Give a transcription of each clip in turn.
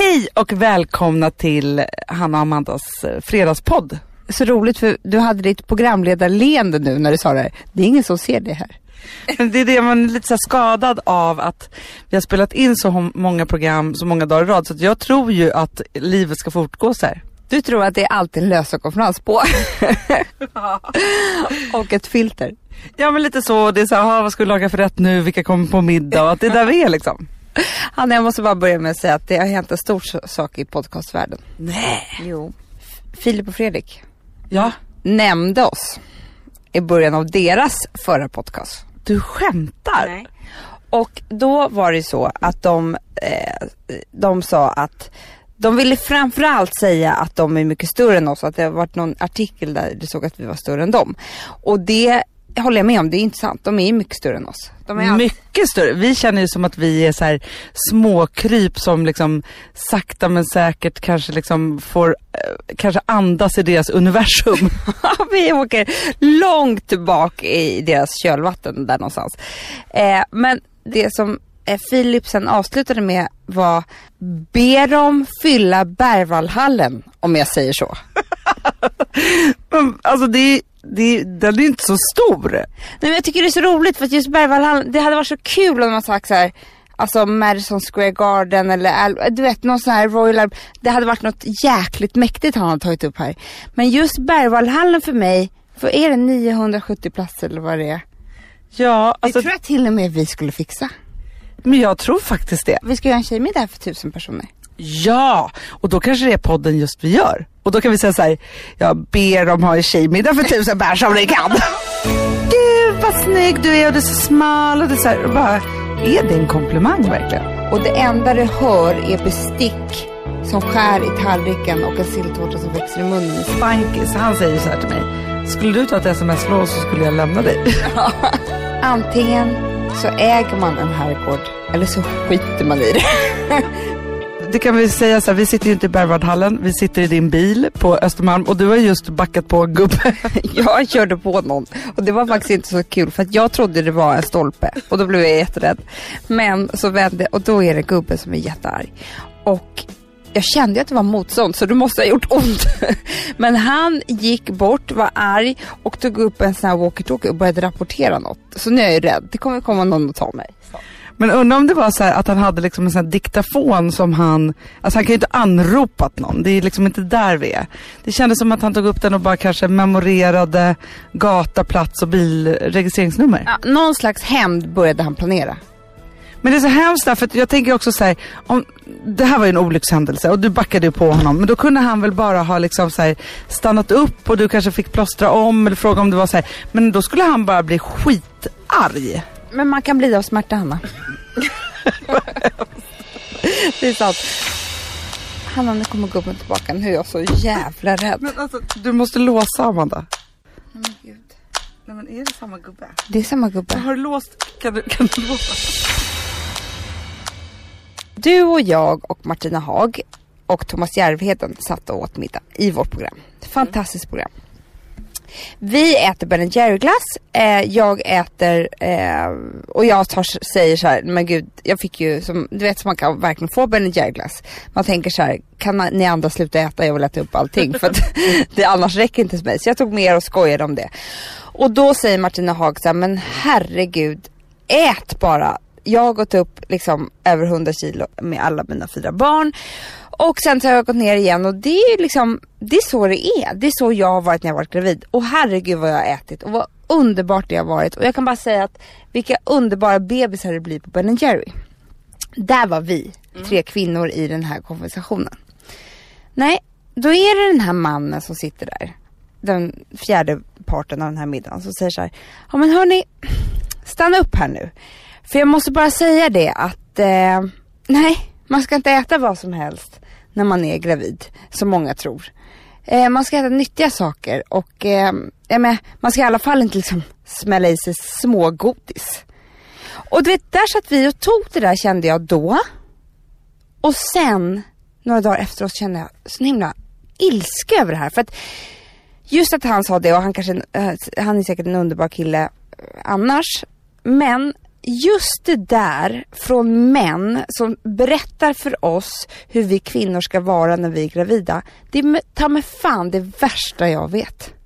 Hej och välkomna till Hanna och Amandas eh, fredagspodd. Så roligt för du hade ditt programledarleende nu när du sa det här. Det är ingen som ser det här. Men Det är det man är lite så skadad av att vi har spelat in så många program så många dagar i rad så jag tror ju att livet ska fortgå så här. Du tror att det är alltid en lösögonfrans på. och ett filter. Ja men lite så, det är så här, "Ah, vad ska vi laga för rätt nu, vilka kommer på middag och att det är där vi är liksom. Hanna, jag måste bara börja med att säga att det har hänt en stor sak i podcastvärlden. Nej. Jo. Filip och Fredrik Ja, nämnde oss i början av deras förra podcast. du skämtar? Och då var det så att de, eh, de sa att de ville framförallt säga att de är mycket större än oss. Att det har varit någon artikel där det såg att vi var större än dem. Och det håller jag med om, det är inte sant. De är ju mycket större än oss. Mycket större. Vi känner ju som att vi är så här småkryp som liksom sakta men säkert kanske liksom får eh, kanske andas i deras universum. vi åker långt bak i deras kölvatten där någonstans. Eh, men det som eh, Filip sen avslutade med var Be dem fylla Berwaldhallen om jag säger så. Alltså det är, det den är inte så stor. Nej men jag tycker det är så roligt för att just Berwaldhallen, det hade varit så kul om man sagt så här. Alltså Madison Square Garden eller du vet någon sån här Royal Al- Det hade varit något jäkligt mäktigt han har tagit upp här. Men just Berwaldhallen för mig, för är det 970 platser eller vad det är? Ja, alltså, det tror jag till och med vi skulle fixa. men jag tror faktiskt det. Vi ska göra en tjejmiddag för tusen personer. Ja, och då kanske det är podden just vi gör. Och då kan vi säga så här, jag ber dem ha en tjejmiddag för tusen bärs om ni kan. Gud vad snygg du är och du är så smal och det är så här, och bara, är det en komplimang verkligen? Och det enda du hör är bestick som skär i tallriken och en silltårta som växer i munnen. Bankis, han säger så här till mig, skulle du ta ett sms-lån så skulle jag lämna dig. Antingen så äger man en herrgård eller så skiter man i det. Det kan vi säga så här, vi sitter ju inte i Berwaldhallen, vi sitter i din bil på Östermalm och du har just backat på en gubbe. Jag körde på någon och det var faktiskt inte så kul för att jag trodde det var en stolpe och då blev jag jätterädd. Men så vände och då är det gubben som är jättearg. Och jag kände att det var motstånd så det måste ha gjort ont. Men han gick bort, var arg och tog upp en sån här walkie-talkie och började rapportera något. Så nu är jag ju rädd, det kommer komma någon och ta mig. Men undrar om det var så här att han hade liksom en sån här diktafon som han, alltså han kan ju inte anropat någon, det är liksom inte där vi är. Det kändes som att han tog upp den och bara kanske memorerade gata, plats och bilregistreringsnummer. Ja, någon slags hämnd började han planera. Men det är så hemskt där, för jag tänker också så här, om, det här var ju en olyckshändelse och du backade ju på honom, men då kunde han väl bara ha liksom så här, stannat upp och du kanske fick plåstra om eller fråga om det var så här, men då skulle han bara bli skitarg. Men man kan bli av smärta, Hanna. det är sant. Hanna, nu kommer gubben tillbaka. Nu är jag så jävla rädd. Men alltså, du måste låsa Amanda. Men gud. Nej men är det samma gubbe? Det är samma gubbe. Har du låst? Kan du, kan du låsa? Du och jag och Martina Haag och Thomas Järvheden satt och åt middag i vårt program. Fantastiskt program. Vi äter Ben Jerry-glass, eh, jag äter eh, och jag tar, säger så här, men gud, jag fick ju som, du vet som man kan verkligen få Ben Jerry-glass. Man tänker så här, kan ni andra sluta äta, jag vill äta upp allting för att det annars räcker inte för mig. Så jag tog med och skojade om det. Och då säger Martina Haag så här, men herregud, ät bara. Jag har gått upp liksom över 100 kilo med alla mina fyra barn. Och sen så har jag gått ner igen och det är liksom, det är så det är. Det är så jag har varit när jag varit gravid. Och herregud vad jag har ätit och vad underbart det har varit. Och jag kan bara säga att vilka underbara bebisar det blir på Ben Jerry. Där var vi, tre kvinnor i den här konversationen. Nej, då är det den här mannen som sitter där. Den fjärde parten av den här middagen som säger så här. Ja men hörni, stanna upp här nu. För jag måste bara säga det att eh, nej, man ska inte äta vad som helst när man är gravid, som många tror. Eh, man ska äta nyttiga saker och eh, men, man ska i alla fall inte liksom smälla i sig smågodis. Och du vet, där satt vi och tog det där kände jag då. Och sen, några dagar efteråt kände jag sån himla ilska över det här. För att just att han sa det och han kanske, eh, han är säkert en underbar kille eh, annars. Men just det där från män som berättar för oss hur vi kvinnor ska vara när vi är gravida. Det är ta mig fan det värsta jag vet.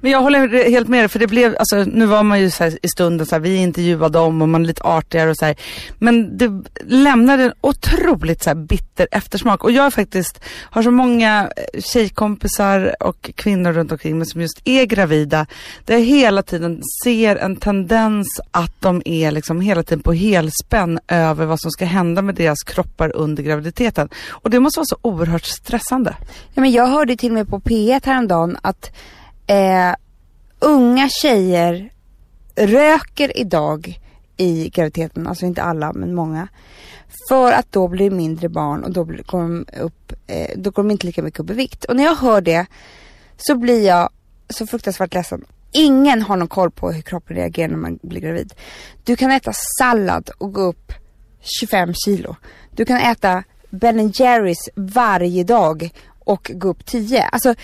Men jag håller helt med dig för det blev, alltså nu var man ju så här, i stunden så här, vi intervjuade dem och man är lite artigare och så här. Men det lämnade en otroligt så här, bitter eftersmak och jag faktiskt har så många eh, tjejkompisar och kvinnor runt omkring mig som just är gravida. Där jag hela tiden ser en tendens att de är liksom hela tiden på helspänn över vad som ska hända med deras kroppar under graviditeten. Och det måste vara så oerhört stressande. Ja men jag hörde till och med på P1 häromdagen att eh, unga tjejer röker idag i graviditeten, alltså inte alla men många. För att då blir det mindre barn och då går de, upp, eh, då går de inte lika mycket upp i vikt. Och när jag hör det så blir jag så fruktansvärt ledsen. Ingen har någon koll på hur kroppen reagerar när man blir gravid. Du kan äta sallad och gå upp 25 kilo. Du kan äta Ben Jerrys varje dag och gå upp 10. Alltså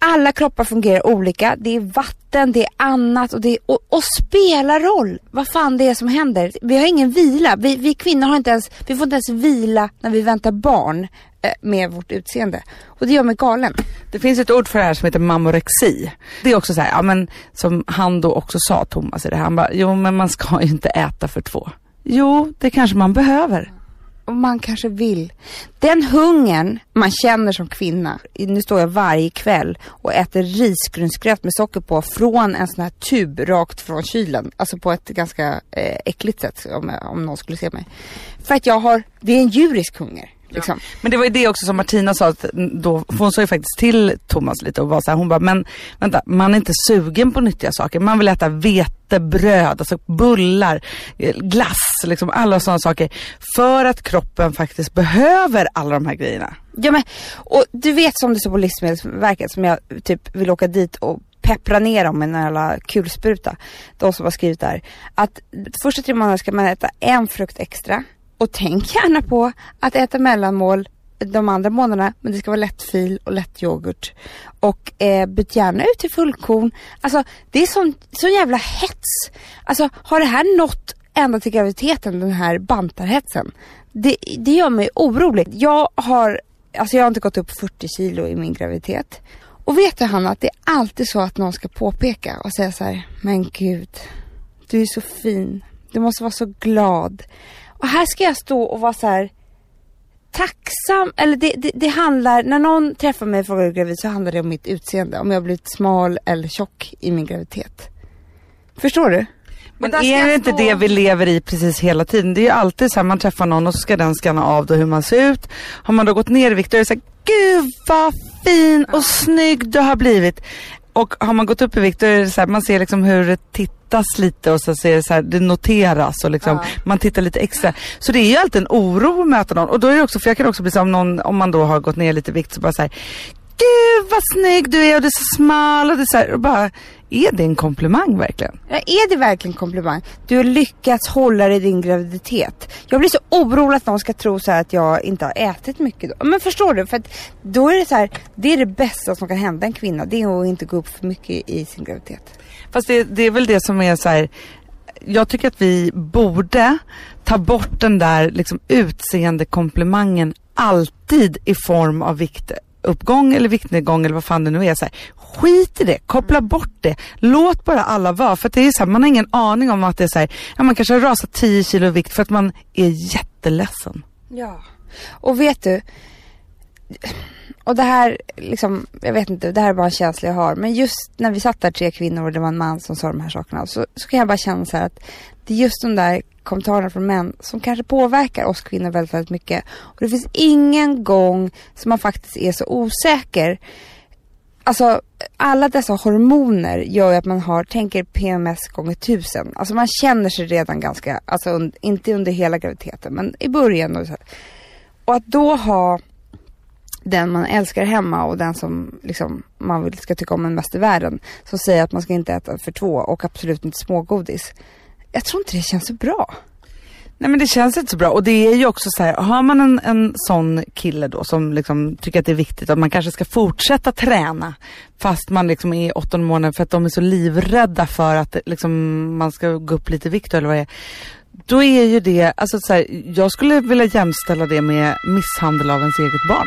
alla kroppar fungerar olika. Det är vatten, det är annat och det är, och, och spelar roll vad fan det är som händer. Vi har ingen vila. Vi, vi kvinnor har inte ens, vi får inte ens vila när vi väntar barn eh, med vårt utseende. Och det gör mig galen. Det finns ett ord för det här som heter mamorexi. Det är också så här, ja men som han då också sa Thomas i det här. Han bara, jo men man ska ju inte äta för två. Jo, det kanske man behöver och man kanske vill. Den hungern man känner som kvinna, nu står jag varje kväll och äter risgrynsgröt med socker på från en sån här tub rakt från kylen. Alltså på ett ganska eh, äckligt sätt om, om någon skulle se mig. För att jag har, det är en djurisk hunger. Liksom. Ja. Men det var ju det också som Martina sa, att då, för hon sa ju faktiskt till Thomas lite och var så här, hon bara, men vänta, man är inte sugen på nyttiga saker. Man vill äta vetebröd, alltså bullar, glass, liksom alla sådana saker. För att kroppen faktiskt behöver alla de här grejerna. Ja men, och du vet som det står på Livsmedelsverket som jag typ vill åka dit och peppra ner dem med en jävla kulspruta. De som har skrivit där. Att första tre månaderna ska man äta en frukt extra och tänk gärna på att äta mellanmål de andra månaderna, men det ska vara lättfil och lätt yoghurt. Och eh, byt gärna ut till fullkorn. Alltså det är sån, sån jävla hets. Alltså har det här nått ända till graviditeten, den här bantarhetsen? Det, det gör mig orolig. Jag har, alltså jag har inte gått upp 40 kilo i min graviditet. Och vet du Hanna, att det är alltid så att någon ska påpeka och säga så här, men gud, du är så fin. Du måste vara så glad. Och här ska jag stå och vara så här tacksam, eller det, det, det, handlar, när någon träffar mig och frågar är gravid så handlar det om mitt utseende. Om jag har blivit smal eller tjock i min graviditet. Förstår du? Men är det inte det vi lever i precis hela tiden? Det är ju alltid så här, man träffar någon och så ska den scanna av då hur man ser ut. Har man då gått ner i vikt då är det så här, gud vad fin och snygg du har blivit. Och har man gått upp i vikt då är det så här, man ser liksom hur det tittas lite och så ser det så här, det noteras och liksom, ja. man tittar lite extra. Så det är ju alltid en oro att möta någon. Och då är det också, för jag kan också bli så om någon, om man då har gått ner lite i vikt så bara så här, gud vad snygg du är och du är så smal och det är så här, och bara, är det en komplimang verkligen? Ja, är det verkligen en komplimang? Du har lyckats hålla dig i din graviditet. Jag blir så orolig att någon ska tro så att jag inte har ätit mycket då. Men förstår du? För att då är det så här, det är det bästa som kan hända en kvinna. Det är att inte gå upp för mycket i sin graviditet. Fast det, det är väl det som är så här, jag tycker att vi borde ta bort den där liksom utseendekomplimangen alltid i form av vikt uppgång eller viktnedgång eller vad fan det nu är. Så här, skit i det, koppla bort det. Låt bara alla vara. För det är så här, man har ingen aning om att det är så här, ja, man kanske har rasat 10 kilo i vikt för att man är jätteledsen. Ja, och vet du. Och det här, liksom, jag vet inte, det här är bara en känsla jag har. Men just när vi satt där tre kvinnor och det var en man som sa de här sakerna. Så, så kan jag bara känna så här att det är just de där kommentarerna från män som kanske påverkar oss kvinnor väldigt, väldigt mycket. Och det finns ingen gång som man faktiskt är så osäker. Alltså alla dessa hormoner gör ju att man har, tänker PMS gånger tusen. Alltså man känner sig redan ganska, alltså un, inte under hela graviditeten men i början. Och, så och att då ha den man älskar hemma och den som liksom, man vill ska tycka om en mest i världen. Som säger att man ska inte äta för två och absolut inte smågodis jag tror inte det känns så bra. Nej men det känns inte så bra och det är ju också så här, har man en, en sån kille då som liksom tycker att det är viktigt att man kanske ska fortsätta träna fast man liksom är i åttonde månaden för att de är så livrädda för att liksom, man ska gå upp lite i vikt eller vad det är. Då är ju det, alltså så här, jag skulle vilja jämställa det med misshandel av ens eget barn.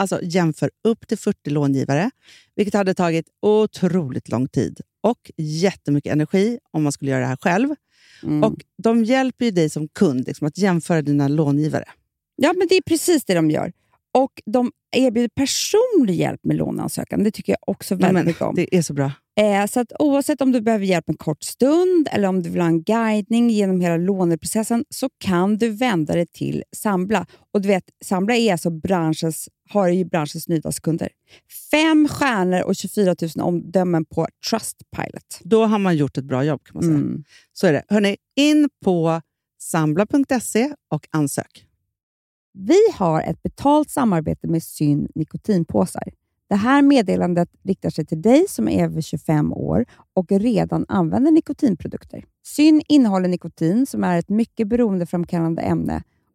alltså, jämför upp till 40 långivare, vilket hade tagit otroligt lång tid och jättemycket energi om man skulle göra det här själv. Mm. Och De hjälper ju dig som kund liksom, att jämföra dina långivare. Ja, men det är precis det de gör. Och de erbjuder personlig hjälp med låneansökan. Det tycker jag också väldigt men, mycket om. det är så bra. Eh, så att oavsett om du behöver hjälp en kort stund eller om du vill ha en guidning genom hela låneprocessen så kan du vända dig till Sambla. Och du vet, Sambla är alltså branschens, har ju branschens nyaste kunder. Fem stjärnor och 24 000 omdömen på Trustpilot. Då har man gjort ett bra jobb kan man säga. Mm. Så är det. Hörrni, in på sambla.se och ansök. Vi har ett betalt samarbete med Syn nikotinpåsar. Det här meddelandet riktar sig till dig som är över 25 år och redan använder nikotinprodukter. Syn innehåller nikotin som är ett mycket beroendeframkallande ämne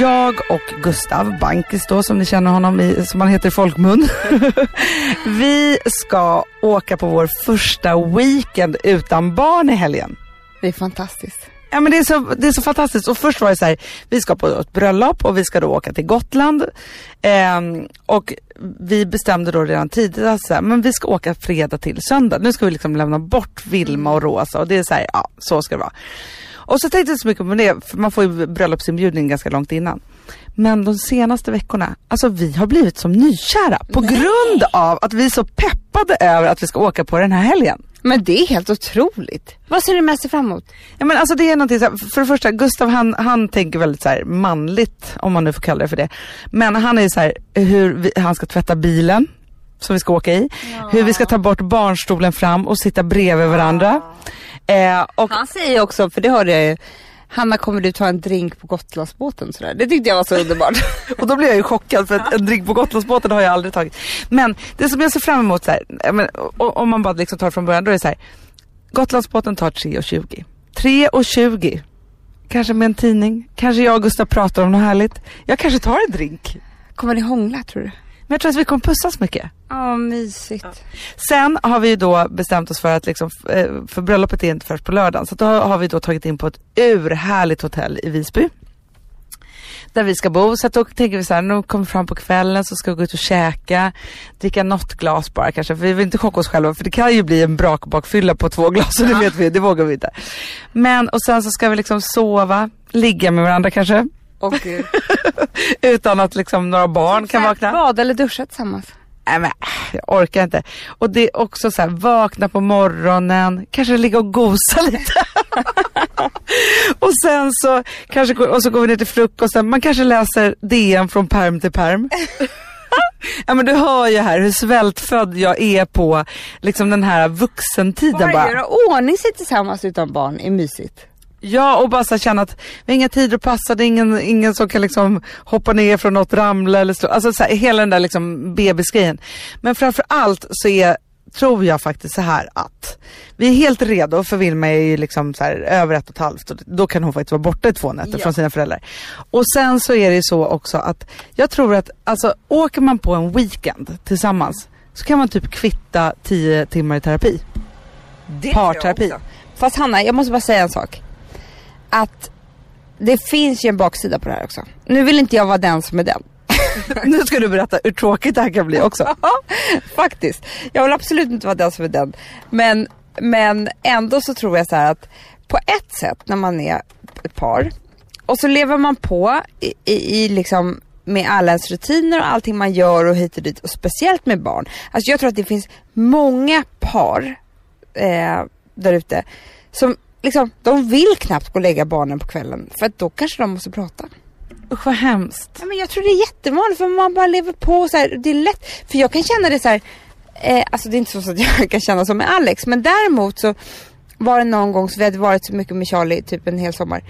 Jag och Gustav Bankis då, som ni känner honom i, som han heter i folkmun. vi ska åka på vår första weekend utan barn i helgen. Det är fantastiskt. Ja men det är, så, det är så fantastiskt. Och först var det så här, vi ska på ett bröllop och vi ska då åka till Gotland. Ehm, och vi bestämde då redan tidigt att så här, men vi ska åka fredag till söndag. Nu ska vi liksom lämna bort Vilma och Rosa och det är så här, ja så ska det vara. Och så tänkte jag inte så mycket på det, för man får ju bröllopsinbjudning ganska långt innan. Men de senaste veckorna, alltså vi har blivit som nykära på grund av att vi är så peppade över att vi ska åka på den här helgen. Men det är helt otroligt. Vad ser du mest fram emot? Ja men alltså det är någonting så här, för det första Gustav han, han tänker väldigt så här manligt om man nu får kalla det för det. Men han är så här hur vi, han ska tvätta bilen som vi ska åka i. Hur vi ska ta bort barnstolen fram och sitta bredvid varandra. Eh, och Han säger också, för det hörde jag ju, Hanna kommer du ta en drink på Gotlandsbåten sådär. Det tyckte jag var så underbart. Och då blir jag ju chockad för att en drink på Gotlandsbåten har jag aldrig tagit. Men det som jag ser fram emot så om man bara liksom tar från början, då är det så här. Gotlandsbåten tar 3,20. 3,20. Kanske med en tidning. Kanske jag och Gustav pratar om något härligt. Jag kanske tar en drink. Kommer ni hångla tror du? Men jag tror att vi kommer pussas mycket. Ja, mysigt. Sen har vi ju då bestämt oss för att liksom, eh, för bröllopet är inte först på lördagen. Så då har vi då tagit in på ett urhärligt hotell i Visby. Där vi ska bo. Så då tänker vi så här, nu kommer vi fram på kvällen så ska vi gå ut och käka. Dricka något glas bara kanske. För vi vill inte chocka oss själva. För det kan ju bli en brakbakfylla på två glas. Och det vet vi, det vågar vi inte. Men och sen så ska vi liksom sova. Ligga med varandra kanske. Gud. Utan att liksom några barn kan vakna. Bada eller duscha tillsammans. Nej men jag orkar inte. Och det är också så här, vakna på morgonen, kanske ligga och gosa lite. och sen så kanske, och så går vi ner till frukosten, man kanske läser DN från perm till perm. ja men du hör ju här hur svältfödd jag är på liksom den här vuxentiden Bara bara. göra ordning sig tillsammans utan barn är mysigt. Ja och bara så känna att vi har inga tider att passa, det är ingen, ingen som kan liksom hoppa ner från något, ramla eller slå. Alltså så här, hela den där liksom bebisgrejen. Men framför allt så är tror jag faktiskt så här att vi är helt redo för Vilma är ju liksom så här över ett och ett halvt och då kan hon faktiskt vara borta i två nätter Ja. från sina föräldrar. Och sen så är det ju så också att jag tror att alltså åker man på en weekend tillsammans så kan man typ kvitta tio timmar i terapi. Det Parterapi. Fast Hanna, jag måste bara säga en sak. Att det finns ju en baksida på det här också. Nu vill inte jag vara den som är den. nu ska du berätta hur tråkigt det här kan bli också. Faktiskt. Jag vill absolut inte vara den som är den. Men, men ändå så tror jag så här att på ett sätt när man är ett par och så lever man på i, i, i liksom med alla ens rutiner och allting man gör och hit och dit och speciellt med barn. Alltså jag tror att det finns många par eh, där ute som liksom, de vill knappt gå och lägga barnen på kvällen för att då kanske de måste prata. Usch vad hemskt. Ja, men jag tror det är jättevanligt för man bara lever på så här. Det är lätt. För jag kan känna det så här. Eh, alltså det är inte så att jag kan känna som med Alex. Men däremot så var det någon gång så vi hade varit så mycket med Charlie typ en hel sommar.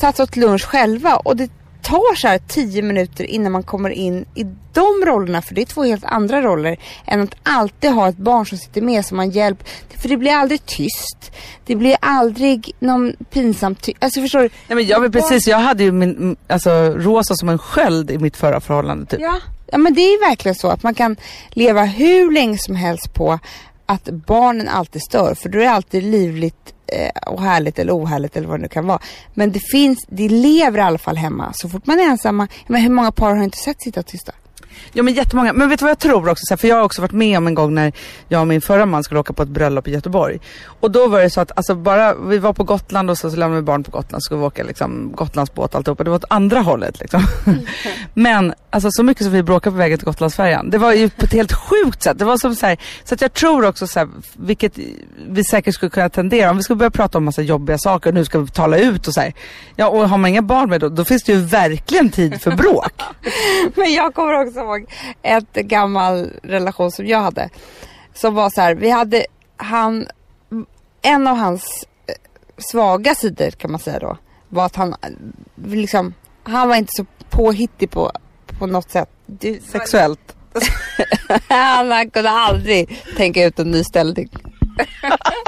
Satt åt lunch själva och det tar så här tio minuter innan man kommer in i de rollerna. För det är två helt andra roller än att alltid ha ett barn som sitter med som man hjälp. För det blir aldrig tyst. Det blir aldrig någon pinsam ty- Alltså förstår du? Nej men jag vill precis, jag hade ju min, alltså Rosa som en sköld i mitt förra förhållande typ. Ja. ja, men det är verkligen så att man kan leva hur länge som helst på att barnen alltid stör. För då är det alltid livligt Eh, och härligt eller ohärligt eller vad det nu kan vara. Men det finns, det lever i alla fall hemma. Så fort man är ensamma, men hur många par har inte sett sitta tysta? Ja men jättemånga, men vet du vad jag tror också? För jag har också varit med om en gång när jag och min förra man skulle åka på ett bröllop i Göteborg. Och då var det så att, alltså bara, vi var på Gotland och så, så lämnade vi barn på Gotland, så skulle vi åka liksom Gotlandsbåt och alltihopa. Det var åt andra hållet liksom. men alltså så mycket som vi bråkade på vägen till Gotlandsfärjan. Det var ju på ett helt sjukt sätt. Det var som så här, så att jag tror också så här, vilket vi säkert skulle kunna tendera, om vi skulle börja prata om massa jobbiga saker och nu ska vi tala ut och så här. Ja och har man inga barn med då, då finns det ju verkligen tid för bråk. Men jag kommer också ihåg ett gammal relation som jag hade. Som var så här, vi hade han, en av hans eh, svaga sidor kan man säga då. Var att han eh, liksom, han var inte så påhittig på, på något sätt. Du, Sexuellt. han, han kunde aldrig tänka ut en ny ställning.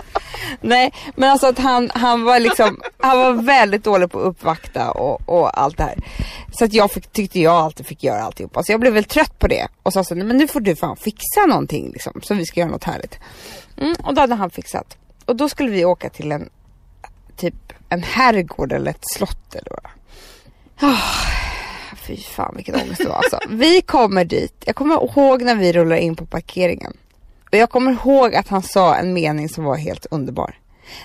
Nej, men alltså att han, han var liksom, han var väldigt dålig på att uppvakta och, och allt det här. Så att jag fick, tyckte jag alltid fick göra alltihopa. Så jag blev väl trött på det och sa så, nej men nu får du fan fixa någonting liksom, så vi ska göra något härligt. Mm, och då hade han fixat. Och då skulle vi åka till en, typ en herrgård eller ett slott eller vad. Oh, fy fan vilken ångest det var alltså. Vi kommer dit, jag kommer ihåg när vi rullar in på parkeringen. Och jag kommer ihåg att han sa en mening som var helt underbar.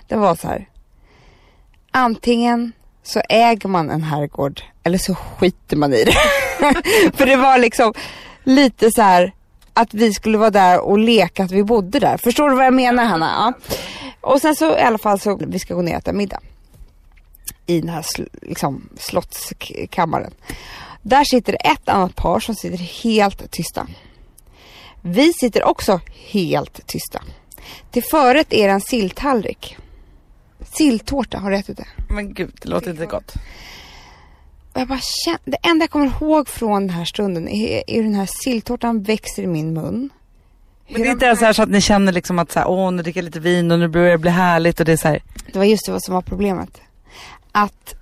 Det var så här. Antingen så äger man en herrgård eller så skiter man i det. För det var liksom lite så här att vi skulle vara där och leka att vi bodde där. Förstår du vad jag menar Hanna? Ja. Och sen så i alla fall så vi ska gå ner och äta middag. I den här sl- liksom, slottskammaren. Där sitter det ett annat par som sitter helt tysta. Vi sitter också helt tysta. Till förrätt är det en silltallrik. Silltårta, har du ätit det? Men gud, det låter inte gott. Och jag bara känner, det enda jag kommer ihåg från den här stunden är, är hur den här silltårtan växer i min mun. Men det är inte ens så, här så att ni känner liksom att så här, åh nu dricker jag lite vin och nu börjar det bli härligt och det är så här. Det var just det som var problemet. Att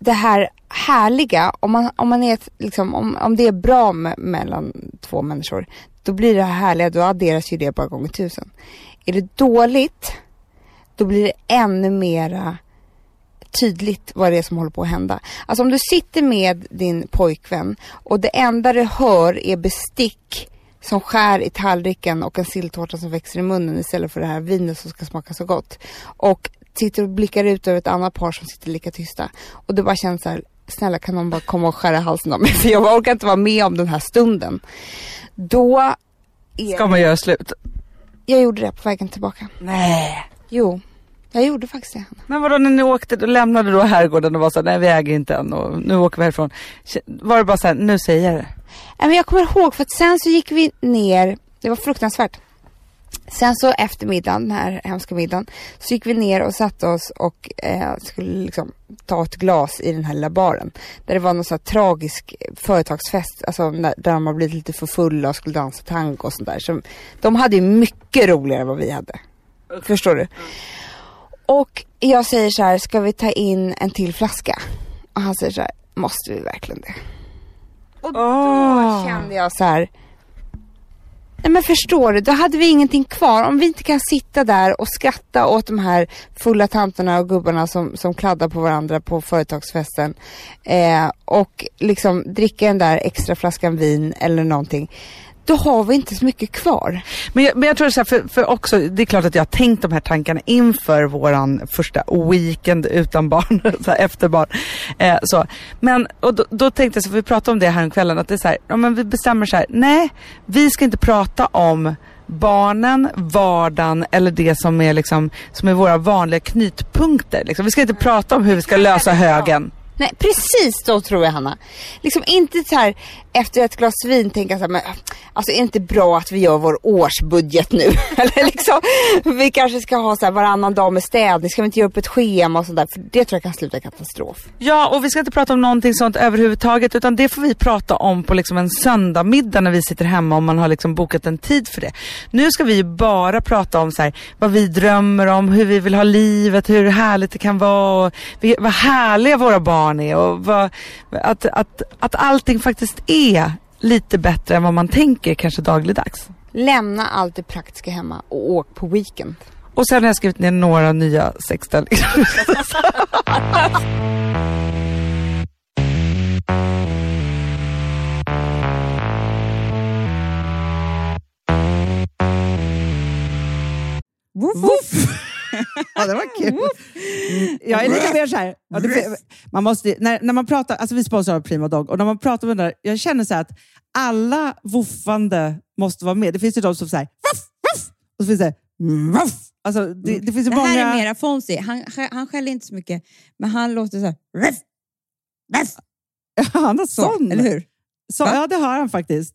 det här härliga, om, man, om, man är ett, liksom, om, om det är bra me- mellan två människor, då blir det här härliga, då adderas ju det bara gånger tusen. Är det dåligt, då blir det ännu mera tydligt vad det är som håller på att hända. Alltså om du sitter med din pojkvän och det enda du hör är bestick som skär i tallriken och en silltårta som växer i munnen istället för det här vinet som ska smaka så gott. Och sitter och blickar ut över ett annat par som sitter lika tysta. Och du bara känner så här, snälla kan någon bara komma och skära halsen av mig för jag orkar inte vara med om den här stunden. Då är Ska man göra slut? Jag gjorde det på vägen tillbaka. Nej. Jo, jag gjorde faktiskt det. Men vadå när ni åkte, då lämnade då herrgården och var så här, nej vi äger inte än och nu åker vi härifrån. Var det bara så här, nu säger jag det? Nej, men jag kommer ihåg för att sen så gick vi ner, det var fruktansvärt. Sen så efter middagen, den här hemska middagen, så gick vi ner och satte oss och eh, skulle liksom ta ett glas i den här lilla baren. Där det var någon sån här tragisk företagsfest, alltså där där de har blivit lite för fulla och skulle dansa tango och sånt där. Så de hade ju mycket roligare än vad vi hade. Förstår du? Och jag säger så här, ska vi ta in en till flaska? Och han säger så här, måste vi verkligen det? Och då Åh. kände jag så här, nej men förstår du, då hade vi ingenting kvar. Om vi inte kan sitta där och skratta åt de här fulla tanterna och gubbarna som, som kladdar på varandra på företagsfesten eh, och liksom dricka den där extra flaskan vin eller någonting. Då har vi inte så mycket kvar. Men jag, men jag tror så här, för, för också, det är klart att jag har tänkt de här tankarna inför våran första weekend utan barn, så här, efter barn. Eh, så. Men, och då, då tänkte jag, så för vi pratade om det här om kvällen, att det är så här, ja, men vi bestämmer så här, nej, vi ska inte prata om barnen, vardagen eller det som är, liksom, som är våra vanliga knytpunkter. Liksom. Vi ska inte prata om hur vi ska lösa högen. Nej precis så tror jag Hanna. Liksom inte så här efter ett glas vin tänka så här, men alltså är det inte bra att vi gör vår årsbudget nu? Eller liksom, vi kanske ska ha så här varannan dag med städning, ska vi inte göra upp ett schema och sådär? För det tror jag kan sluta i katastrof. Ja, och vi ska inte prata om någonting sånt överhuvudtaget utan det får vi prata om på liksom en söndagmiddag när vi sitter hemma och man har liksom bokat en tid för det. Nu ska vi ju bara prata om så här, vad vi drömmer om, hur vi vill ha livet, hur härligt det kan vara och vad härliga våra barn är och vad, att, att, att allting faktiskt är lite bättre än vad man tänker kanske dagligdags. Lämna allt det praktiska hemma och åk på weekend. Och sen har jag skrivit ner några nya sexställningar. Woof, woof. ja, det var kul. Mm, Jag är lite mer så här. Ja, det, man måste, när, när man pratar, alltså vi sponsrar av Prima Dog och när man pratar med den där, jag känner så här att alla woofande måste vara med. Det finns ju de som säger woof, woof, och så finns det woof. Alltså, det, det finns ju Det många... här är mera Fonzie. Han, han skäller inte så mycket, men han låter så här. Ruff, ruff, Han har så, sån. eller hur? Så, ja, det har han faktiskt.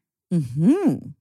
Mm-hmm.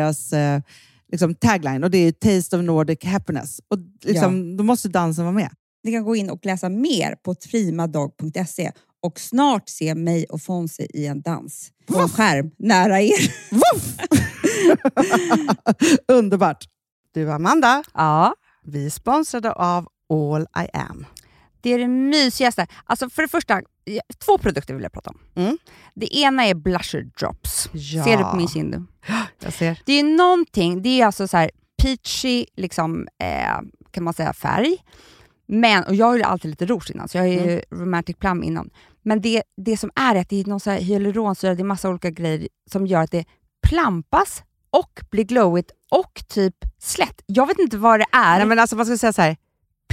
deras eh, liksom tagline och det är Taste of Nordic Happiness. Och liksom, Då måste dansen vara med. Ni kan gå in och läsa mer på primadog.se och snart se mig och Fonzie i en dans på en skärm nära er. Underbart! Du Amanda, Ja. vi är sponsrade av All I Am. Det är det mysigaste. Alltså för det första, ja, två produkter vill jag prata om. Mm. Det ena är blusher drops. Ja. Ser du på min kind nu? Jag ser. Det är någonting, det är alltså så här peachy, liksom, eh, kan man säga, färg. Men, och jag har ju alltid lite rouge innan, så jag är ju romantic plum innan. Men det, det som är att det är någon så här hyaluronsyra, det är massa olika grejer som gör att det plampas och blir glowigt och typ slätt. Jag vet inte vad det är. Nej, men alltså, man ska säga så här.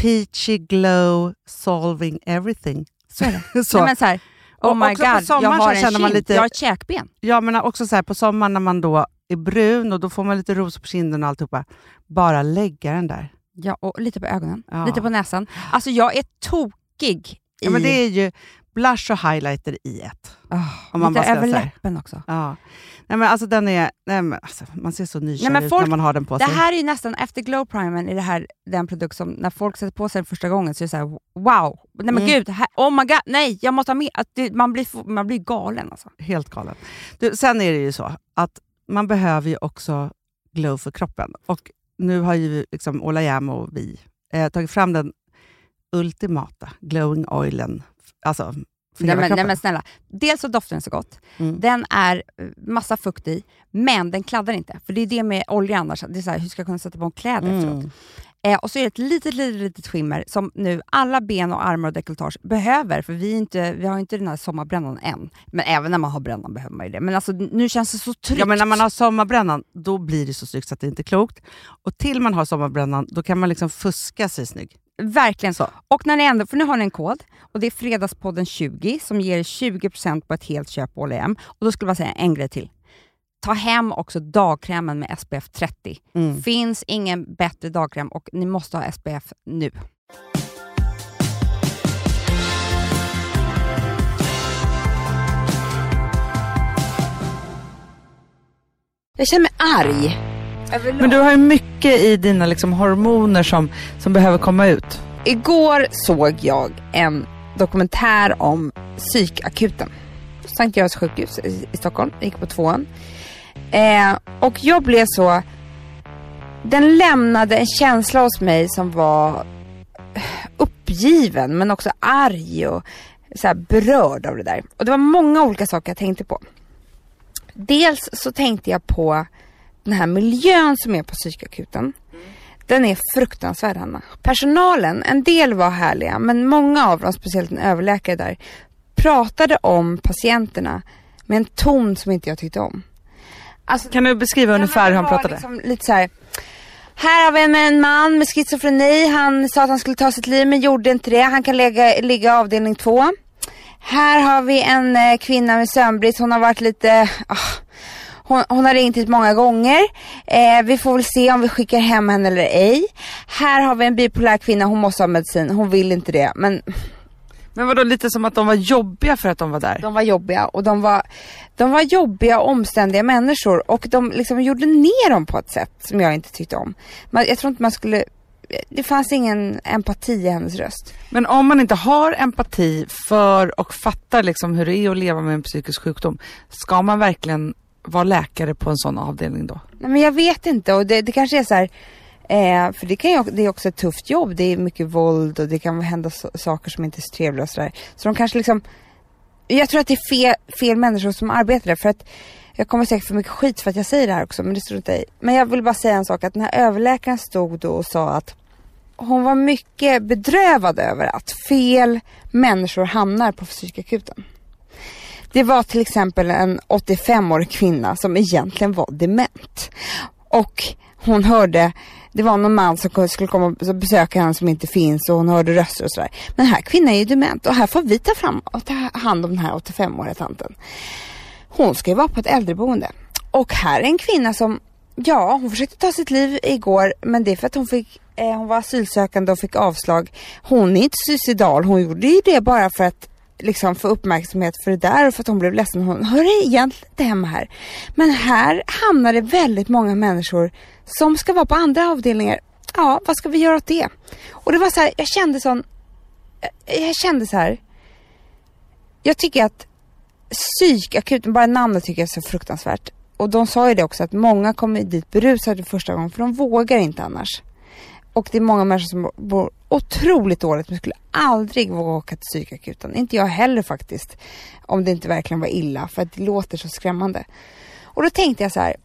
Peachy glow solving everything. så är det. Så. Nej, men så här, oh Och my god, jag har en känner man lite- jag har ett käkben. Ja, men också så här, på sommaren när man då är brun och då får man lite ros på kinden och alltihopa. Bara lägga den där. Ja, och lite på ögonen, Ja. lite på näsan. Alltså jag är tokig Ja, i... men det är ju blush och highlighter i ett. Oh, Om man lite över läppen också. Ja. Nej, men alltså, den är, nej, men alltså, man ser så nykär ut folk- när man har den på Det sig. här är ju nästan, efter glow primern, är det här den produkt som när folk sätter på sig den första gången så är det så här: wow, nej men Mm. gud, här, oh my god, nej jag måste ha. Att det, man, blir, man blir galen alltså. Helt galen. Du, sen är det ju så att man behöver ju också glow för kroppen. Och nu har ju liksom Ola Jäm och vi eh, tagit fram den ultimata glowing oilen. Alltså, för Nej men, nej men snälla, dels så doftar den så gott. Mm. Den är eh, massa fukt i, men den kladdar inte. För det är det med olja annars, det är så här, hur ska jag kunna sätta på kläder efteråt? Eh, och så är det ett litet, litet, litet skimmer som nu alla ben och armar och dekolletage behöver, för vi, inte, vi har inte den här sommarbrännan än. Men även när man har brännan behöver man ju det. Men alltså nu känns det så tryggt. Ja, men när man har sommarbrännan, då blir det så snyggt så att det inte är klokt. Och till man har sommarbrännan, då kan man liksom fuska sig snygg. Verkligen så. Och när ni ändå, för nu har ni en kod och det är Fredagspodden 20 som ger 20% på ett helt köp på H&M. Och då skulle jag säga en grej till. Ta hem också dagkrämen med SPF 30. Mm. Finns ingen bättre dagkräm och ni måste ha SPF nu. Jag känner mig arg. Men du har ju mycket i dina liksom hormoner som, som behöver komma ut. Igår såg jag en dokumentär om psykakuten. Sankt Görans sjukhus i, i Stockholm. Jag gick på tvåan. Eh, och jag blev så... Den lämnade en känsla hos mig som var eh, uppgiven men också arg och så här berörd av det där. Och det var många olika saker jag tänkte på. Dels så tänkte jag på den här miljön som är på psykakuten. Den är fruktansvärd Hanna. Personalen, en del var härliga men många av dem, speciellt en överläkare där, pratade om patienterna med en ton som inte jag tyckte om. Alltså, Kan du beskriva ungefär hur han pratade? Liksom lite så här. Här har vi en, en man med schizofreni. Han sa att han skulle ta sitt liv men gjorde inte det. Han kan lägga, ligga avdelning två. Här har vi en eh, kvinna med sömnbrist. Hon har varit lite... ah, hon, hon har ringt hit många gånger. Eh, vi får väl se om vi skickar hem henne eller ej. Här har vi en bipolär kvinna. Hon måste ha medicin. Hon vill inte det. Men Men vadå lite som att de var jobbiga för att de var där? de var jobbiga och de var, de var jobbiga och omständiga människor och de liksom gjorde ner dem på ett sätt som jag inte tyckte om. Man, jag tror inte man skulle, det fanns ingen empati i hennes röst. Men om man inte har empati för och fattar liksom hur det är att leva med en psykisk sjukdom, ska man verkligen vara läkare på en sån avdelning då? Nej, men jag vet inte och det, det kanske är så här, eh, för det, kan ju, det är också ett tufft jobb, det är mycket våld och det kan hända so saker som inte är så trevliga och sådär. Så de kanske liksom, jag tror att det är fel, fel människor som arbetar där för att jag kommer säkert få mycket skit för att jag säger det här också men det står inte i. Men jag vill bara säga en sak att den här överläkaren stod då och sa att hon var mycket bedrövad över att fel människor hamnar på psykakuten. Det var till exempel en 85-årig kvinna som egentligen var dement. Och hon hörde, det var någon man som skulle komma och besöka henne som inte finns och hon hörde röster och sådär. Men den här kvinnan är ju dement och här får vi ta fram och ta hand om den här 85-åriga tanten. Hon ska ju vara på ett äldreboende. Och här är en kvinna som, ja hon försökte ta sitt liv igår men det är för att hon fick eh, hon var asylsökande och fick avslag. Hon är inte suicidal, hon gjorde ju det bara för att liksom få uppmärksamhet för det där och för att hon blev ledsen. Hon hör egentligen inte hemma här. Men här hamnar det väldigt många människor som ska vara på andra avdelningar. Ja, vad ska vi göra åt det? Och det var så här, jag kände sån, eh, jag, kände så här. Jag tycker att psykakuten, bara namnet tycker jag är så fruktansvärt. Och de sa ju det också att många kommer dit berusade första gången för de vågar inte annars. Och det är många människor som bor otroligt dåligt men skulle aldrig våga åka till psykakuten. Inte jag heller faktiskt. Om det inte verkligen var illa för att det låter så skrämmande. Och då tänkte jag så här.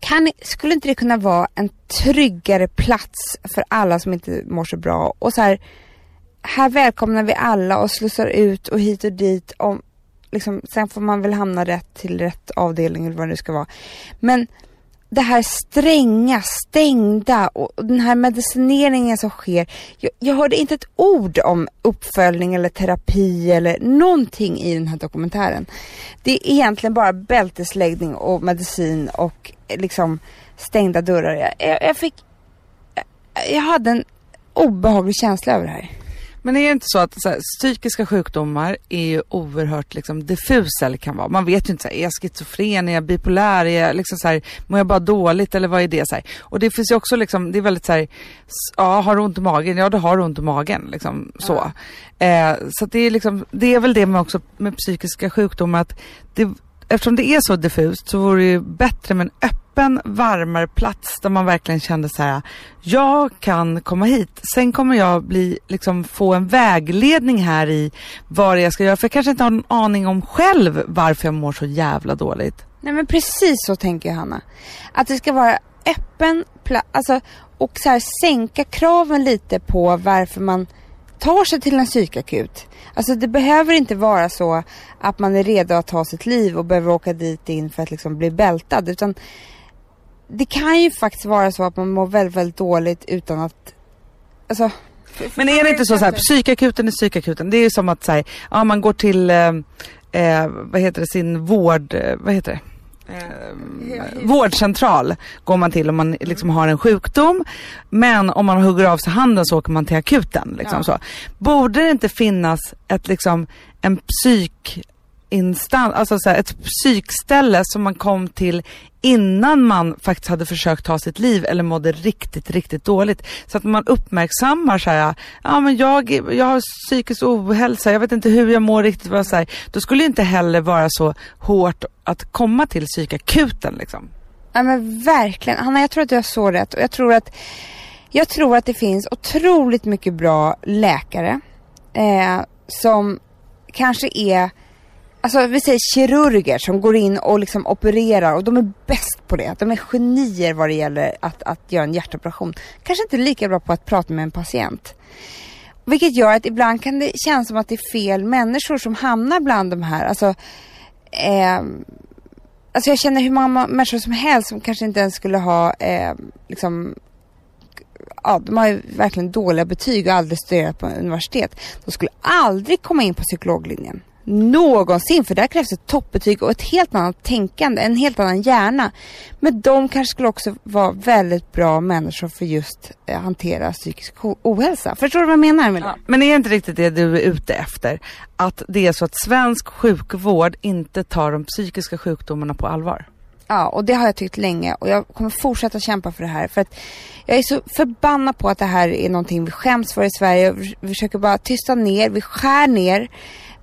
Kan, skulle inte det kunna vara en tryggare plats för alla som inte mår så bra? Och så här, här välkomnar vi alla och slussar ut och hit och dit. Om, liksom, sen får man väl hamna rätt till rätt avdelning eller vad det nu ska vara. Men det här stränga, stängda och den här medicineringen som sker. Jag, jag hörde inte ett ord om uppföljning eller terapi eller någonting i den här dokumentären. Det är egentligen bara bältesläggning och medicin och eh, liksom stängda dörrar. Jag, jag, jag fick... Jag hade en obehaglig känsla över det här. Men är det inte så att så här, psykiska sjukdomar är ju oerhört liksom, diffusa eller kan vara. Man vet ju inte, så här, är jag schizofren, är jag bipolär, är jag liksom så här, mår jag bara dåligt eller vad är det? Så här? Och det finns ju också liksom, det är väldigt så här, ja har du ont i magen? Ja du har ont i magen. Liksom, så eh, så det, är liksom, det är väl det med också med psykiska sjukdomar att det, eftersom det är så diffust så vore det ju bättre med en öppen, varmare plats där man verkligen kände så här, jag kan komma hit. Sen kommer jag bli, liksom, få en vägledning här i vad jag ska göra. För jag kanske inte har en aning om själv varför jag mår så jävla dåligt. Nej men precis så tänker jag Hanna. Att det ska vara öppen plats, alltså, och så här, sänka kraven lite på varför man tar sig till en psykakut. Alltså det behöver inte vara så att man är redo att ta sitt liv och behöver åka dit in för att liksom bli bältad. Utan det kan ju faktiskt vara så att man mår väldigt, väldigt dåligt utan att... Alltså, Men är det inte så, så här, psykakuten är psykakuten. Det är ju som att så här, ja, man går till, eh, eh, vad heter det, sin vård, eh, vad heter det? Eh, vårdcentral går man till om man liksom har en sjukdom. Men om man hugger av sig handen så åker man till akuten. Liksom Ja. så. Borde det inte finnas ett, liksom, en instans, alltså så här, ett psykställe som man kom till innan man faktiskt hade försökt ta sitt liv eller mådde riktigt, riktigt dåligt. Så att man uppmärksammar så här, ja men jag, jag har psykisk ohälsa, jag vet inte hur jag mår riktigt. Vad så här. Då skulle det inte heller vara så hårt att komma till psykakuten liksom. Ja men verkligen. Hanna jag tror att du har så rätt och jag tror att jag tror att det finns otroligt mycket bra läkare eh, som kanske är Alltså vi säger kirurger som går in och liksom opererar och de är bäst på det. De är genier vad det gäller att, att göra en hjärtoperation. Kanske inte lika bra på att prata med en patient. Vilket gör att ibland kan det kännas som att det är fel människor som hamnar bland de här. Alltså, eh, Alltså jag känner hur många människor som helst som kanske inte ens skulle ha eh, liksom Ja, de har ju verkligen dåliga betyg och aldrig studerat på universitet. De skulle aldrig komma in på psykologlinjen. Någonsin, för där krävs ett toppbetyg och ett helt annat tänkande, en helt annan hjärna. Men de kanske skulle också vara väldigt bra människor för just eh, hantera psykisk ohälsa. Förstår du vad jag menar med det? Men är inte riktigt det du är ute efter? Att det är så att svensk sjukvård inte tar de psykiska sjukdomarna på allvar? Ja, och det har jag tyckt länge och jag kommer fortsätta kämpa för det här. För att jag är så förbannad på att det här är någonting vi skäms för i Sverige. Vi försöker bara tysta ner, vi skär ner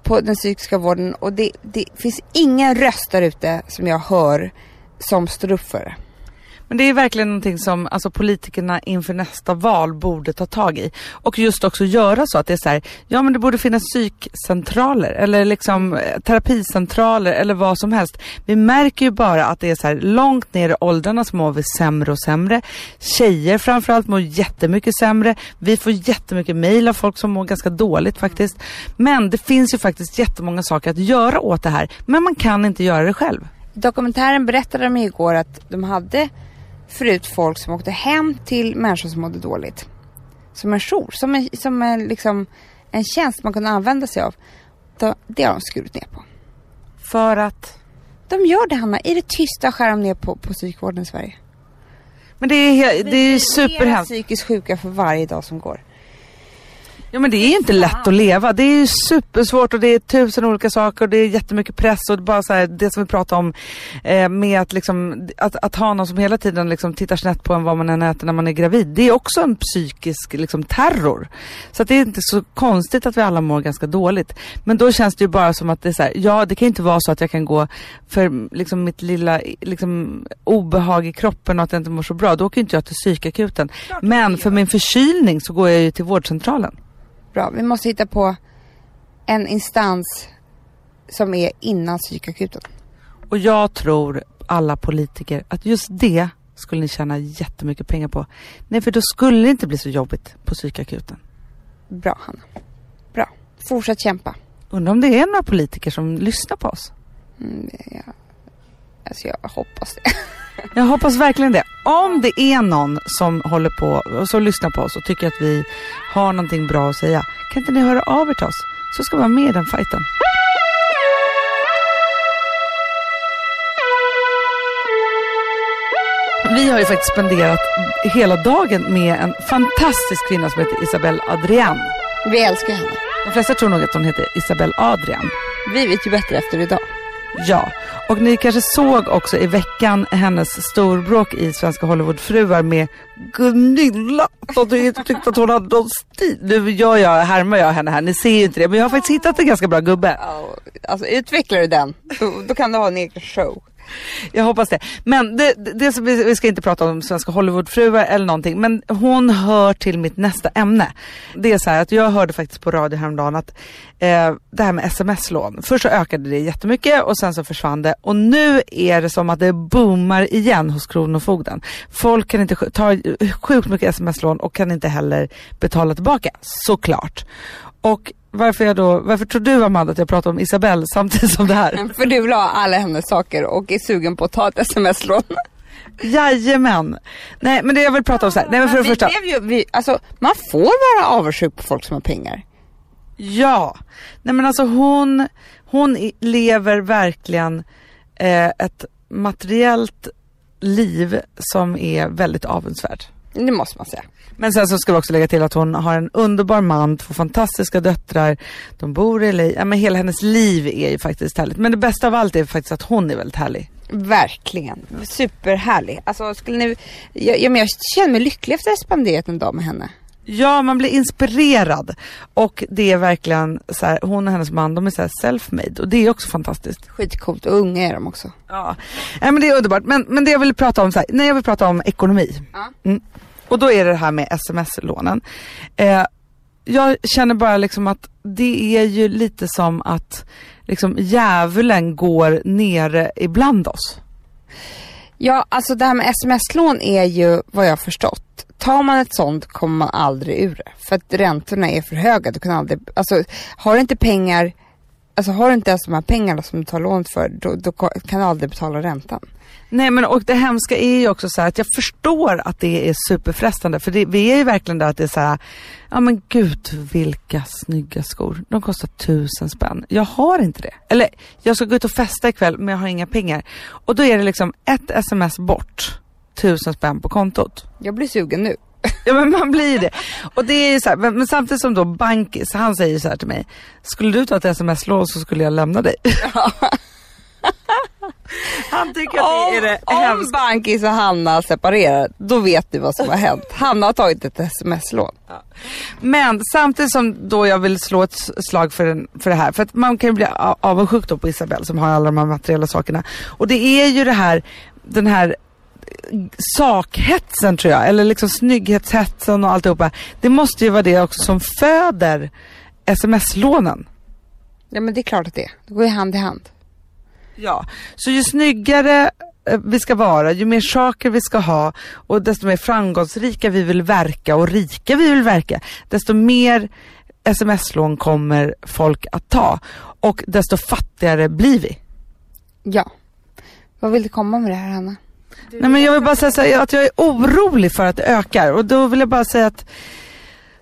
på den psykiska vården och det, det finns ingen röst där ute som jag hör som står upp för det. Men det är verkligen någonting som alltså, politikerna inför nästa val borde ta tag i. Och just också göra så att det är så här, ja men det borde finnas psykcentraler eller liksom eh, terapicentraler eller vad som helst. Vi märker ju bara att det är så här långt ner i åldrarna så mår vi sämre och sämre. Tjejer framförallt mår jättemycket sämre. Vi får jättemycket mejl av folk som mår ganska dåligt faktiskt. Men det finns ju faktiskt jättemånga saker att göra åt det här. Men man kan inte göra det själv. I dokumentären berättade de igår att de hade förut folk som åkte hem till människor som mådde dåligt. Som en jour, som en, som en, liksom, en tjänst man kunde använda sig av. Det har de skurit ner på. För att De gör det Hanna, i det tysta skär de ner på, på psykvården i Sverige. men det är, det är Flera superhemskt. psykiskt sjuka för varje dag som går. Ja men det är ju inte lätt att leva. Det är ju supersvårt och det är tusen olika saker och det är jättemycket press och bara så här, det som vi pratar om eh, med att, liksom, att, att ha någon som hela tiden liksom tittar snett på en vad man än äter när man är gravid. Det är också en psykisk liksom, terror. Så att det är inte så konstigt att vi alla mår ganska dåligt. Men då känns det ju bara som att det är så här, ja det kan inte vara så att jag kan gå för liksom, mitt lilla liksom, obehag i kroppen och att jag inte mår så bra. Då åker inte jag till psykakuten. Men för min förkylning så går jag ju till vårdcentralen. Bra, vi måste hitta på en instans som är innan psykakuten. Och jag tror alla politiker att just det skulle ni tjäna jättemycket pengar på. Nej, för då skulle det inte bli så jobbigt på psykakuten. Bra Hanna. Bra. Fortsätt kämpa. Undrar om det är några politiker som lyssnar på oss. Mm, jag, alltså jag hoppas det. Jag hoppas verkligen det. Om det är någon som håller på och som lyssnar på oss och tycker att vi har någonting bra att säga, kan inte ni höra av er till oss? Så ska vi vara med i den fighten. Vi har ju faktiskt spenderat hela dagen med en fantastisk kvinna som heter Isabelle Adrian. Vi älskar henne. De flesta tror nog att hon heter Isabelle Adrian. Vi vet ju bättre efter idag. Ja, och ni kanske såg också i veckan hennes storbråk i Svenska Hollywoodfruar med Gunilla. som du inte tyckte att hon hade någon stil. Nu gör jag, härmar jag henne här, ni ser ju inte det. Men jag har faktiskt hittat en ganska bra gubbe. Ja, alltså utvecklar du den, då, då kan du ha en egen show. Jag hoppas det. Men det, det, det vi, ska inte prata om svenska Hollywoodfruar eller någonting. Men hon hör till mitt nästa ämne. Det är så här att jag hörde faktiskt på radio häromdagen att eh, det här med sms-lån. Först så ökade det jättemycket och sen så försvann det. Och nu är det som att det boomar igen hos Kronofogden. Folk kan inte ta sjukt mycket sms-lån och kan inte heller betala tillbaka. Såklart. Och varför, jag då, varför tror du Amanda att jag pratar om Isabelle samtidigt som det här? För du vill ha alla hennes saker och är sugen på att ta ett sms-lån. Jajamän. Nej men det jag vill prata om så här. Nej men för det första. ju, vi, alltså, man får vara avundsjuk på folk som har pengar. Ja. Nej men alltså hon, hon lever verkligen eh, ett materiellt liv som är väldigt avundsvärt. Det måste man säga. Men sen så ska vi också lägga till att hon har en underbar man, två fantastiska döttrar, de bor i LA. Ja men hela hennes liv är ju faktiskt härligt. Men det bästa av allt är faktiskt att hon är väldigt härlig. Verkligen. Superhärlig. Alltså skulle ni, jag, jag, men jag känner mig lycklig efter att ha spenderat en dag med henne. Ja, man blir inspirerad. Och det är verkligen så här, hon och hennes man, de är så self-made och det är också fantastiskt. Skitcoolt och unga är de också. Ja, Nej, men det är underbart. Men, men det jag vill prata om, så här, nej jag vill prata om ekonomi. Ja. Mm. Och då är det det här med sms-lånen. Eh, jag känner bara liksom att det är ju lite som att liksom djävulen går nere ibland oss. Ja, alltså det här med sms-lån är ju vad jag har förstått. Tar man ett sånt kommer man aldrig ur det. För att räntorna är för höga. Du kan aldrig, alltså har du inte pengar, alltså har du inte ens de här pengarna som du tar lån för, då, då kan du aldrig betala räntan. Nej men och det hemska är ju också så här att jag förstår att det är superfrestande för det, vi är ju verkligen där att det är så här, ja men gud vilka snygga skor. De kostar tusen spänn. Jag har inte det. Eller jag ska gå ut och festa ikväll men jag har inga pengar. Och då är det liksom ett sms bort, tusen spänn på kontot. Jag blir sugen nu. Ja men man blir det. Och det är så här, men, men samtidigt som då Bankis, han säger så här till mig. Skulle du ta ett sms-lån så skulle jag lämna dig. han tycker att det är det om. Bankis och Hanna separerar, då vet du vad som har hänt. Hanna har tagit ett sms-lån. Men samtidigt som då jag vill slå ett slag för, den, för det här. För att man kan ju bli avundsjuk då på Isabelle som har alla de här materiella sakerna. Och det är ju det här, den här sakhetsen tror jag, eller liksom snygghetshetsen och alltihopa. Det måste ju vara det också som föder sms-lånen. Ja men det är klart att det är. Det går ju hand i hand. Ja, så ju snyggare eh, vi ska vara, ju mer saker vi ska ha och desto mer framgångsrika vi vill verka och rika vi vill verka, desto mer sms-lån kommer folk att ta och desto fattigare blir vi. Ja. Vad vill du komma med det här Hanna? Nej men jag vill bara säga så här, att jag är orolig för att det ökar. Och då vill jag bara säga att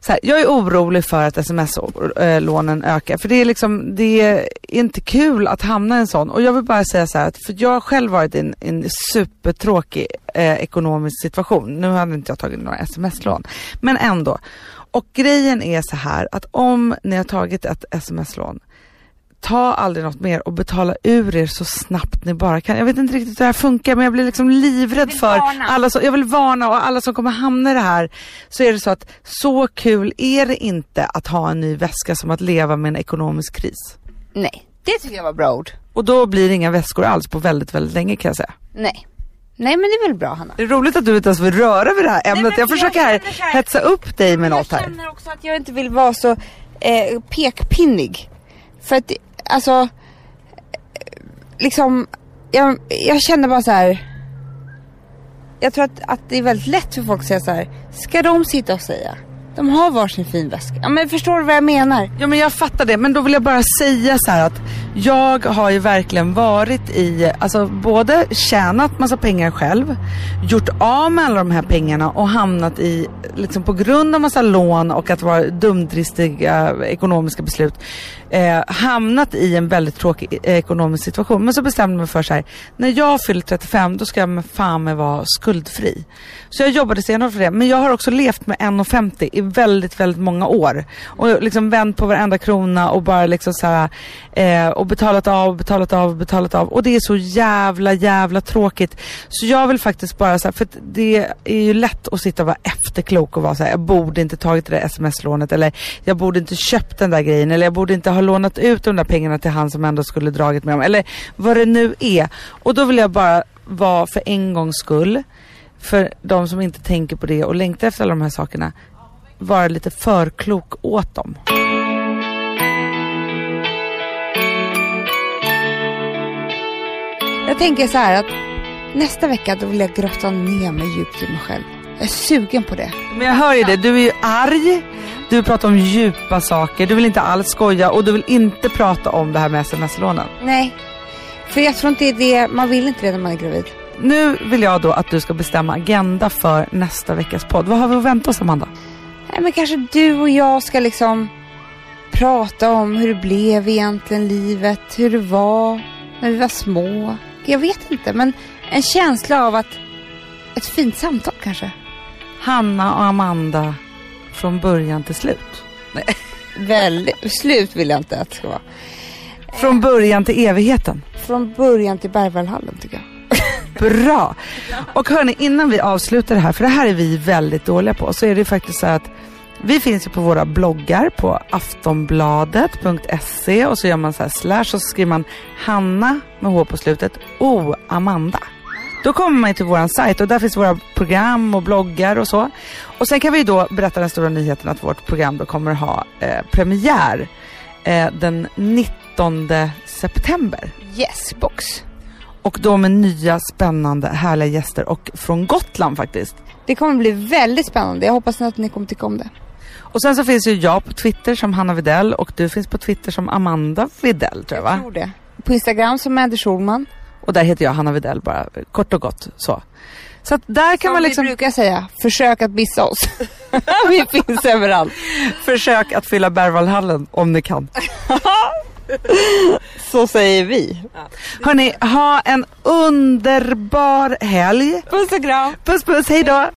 här, jag är orolig för att sms-lånen ökar. För det är liksom, det är inte kul att hamna i en sån. Och jag vill bara säga så här att för jag har själv varit i en, en supertråkig eh, ekonomisk situation. Nu hade inte jag tagit några sms-lån, men ändå. Och grejen är så här att om ni har tagit ett sms-lån ta aldrig något mer och betala ur er så snabbt ni bara kan. Jag vet inte riktigt hur det här funkar men jag blir liksom livrädd för varna. alla som, jag vill varna och alla som kommer hamna i det här. Så är det så att så kul är det inte att ha en ny väska som att leva med en ekonomisk kris. Nej, det tycker jag var bra ord. Och då blir det inga väskor alls på väldigt, väldigt länge kan jag säga. Nej. Nej men det är väl bra Hanna. Det är roligt att du inte ens vill röra vid det här ämnet. men jag för försöker jag här här- hetsa upp dig med något jag här. känner också att jag inte vill vara så eh, pekpinnig. För att alltså, liksom, jag, jag känner bara så här. Jag tror att, att det är väldigt lätt för folk att säga så här. Ska de sitta och säga? De har varsin fin väska. Ja men förstår du vad jag menar? Ja men jag fattar det, men då vill jag bara säga så här att jag har ju verkligen varit i, alltså både tjänat massa pengar själv, gjort av med alla de här pengarna och hamnat i, liksom på grund av massa lån och att vara dumdristiga ekonomiska beslut, eh, hamnat i en väldigt tråkig eh, ekonomisk situation. Men så bestämde jag mig för så här, när jag fyller 35 då ska jag med fan med vara skuldfri. Så jag jobbade senare för det, men jag har också levt med 1,50 i väldigt, väldigt många år. Och liksom vänt på varenda krona och bara liksom så här, eh, och betalat av, betalat av, betalat av. Och det är så jävla, jävla tråkigt. Så jag vill faktiskt bara så här, för det är ju lätt att sitta och vara efterklok och vara så här, jag borde inte tagit det där sms-lånet eller jag borde inte köpt den där grejen eller jag borde inte ha har lånat ut de där pengarna till han som ändå skulle dragit med dem eller vad det nu är. Och då vill jag bara vara för en gångs skull, för de som inte tänker på det och längtar efter alla de här sakerna, vara lite för klok åt dem. Jag tänker så här att nästa vecka då vill jag grotta ner mig djupt i mig själv. Jag är sugen på det. Men jag hör ju det, du är ju arg, du pratar om djupa saker, du vill inte alls skoja och du vill inte prata om det här med sms-lånen. Nej, för jag tror inte det man vill inte det när man är gravid. Nu vill jag då att du ska bestämma agenda för nästa veckas podd. Vad har vi att vänta oss Amanda? Nej, men kanske du och jag ska liksom prata om hur det blev egentligen livet, hur det var när vi var små. Jag vet inte, men en känsla av att ett fint samtal kanske. Hanna och Amanda från början till slut. Väldigt, slut vill jag inte att det ska vara. Från början till evigheten. Från början till Berwaldhallen tycker jag. Bra! Och hörni, innan vi avslutar det här, för det här är vi väldigt dåliga på, så är det faktiskt så att vi finns ju på våra bloggar på aftonbladet.se och så gör man så här slash och så skriver man Hanna med H på slutet, O Amanda. Då kommer man till våran sajt och där finns våra program och bloggar och så. Och sen kan vi då berätta den stora nyheten att vårt program då kommer ha eh, premiär eh, den 19 september. Yes box. Och då med nya spännande härliga gäster och från Gotland faktiskt. Det kommer bli väldigt spännande. Jag hoppas att ni kommer tycka om det. Och sen så finns ju jag på Twitter som Hanna Videll och du finns på Twitter som Amanda Videll tror jag va? tror det. På Instagram som Madde Schulman. Och där heter jag Hanna Videll bara kort och gott så. Så att där kan Som man vi liksom brukar säga, försök att bissa oss. vi finns överallt. försöka att fylla Berwaldhallen om ni kan. Så säger vi. Hörni, ha en underbar helg. Puss och kram. Puss puss, hej då!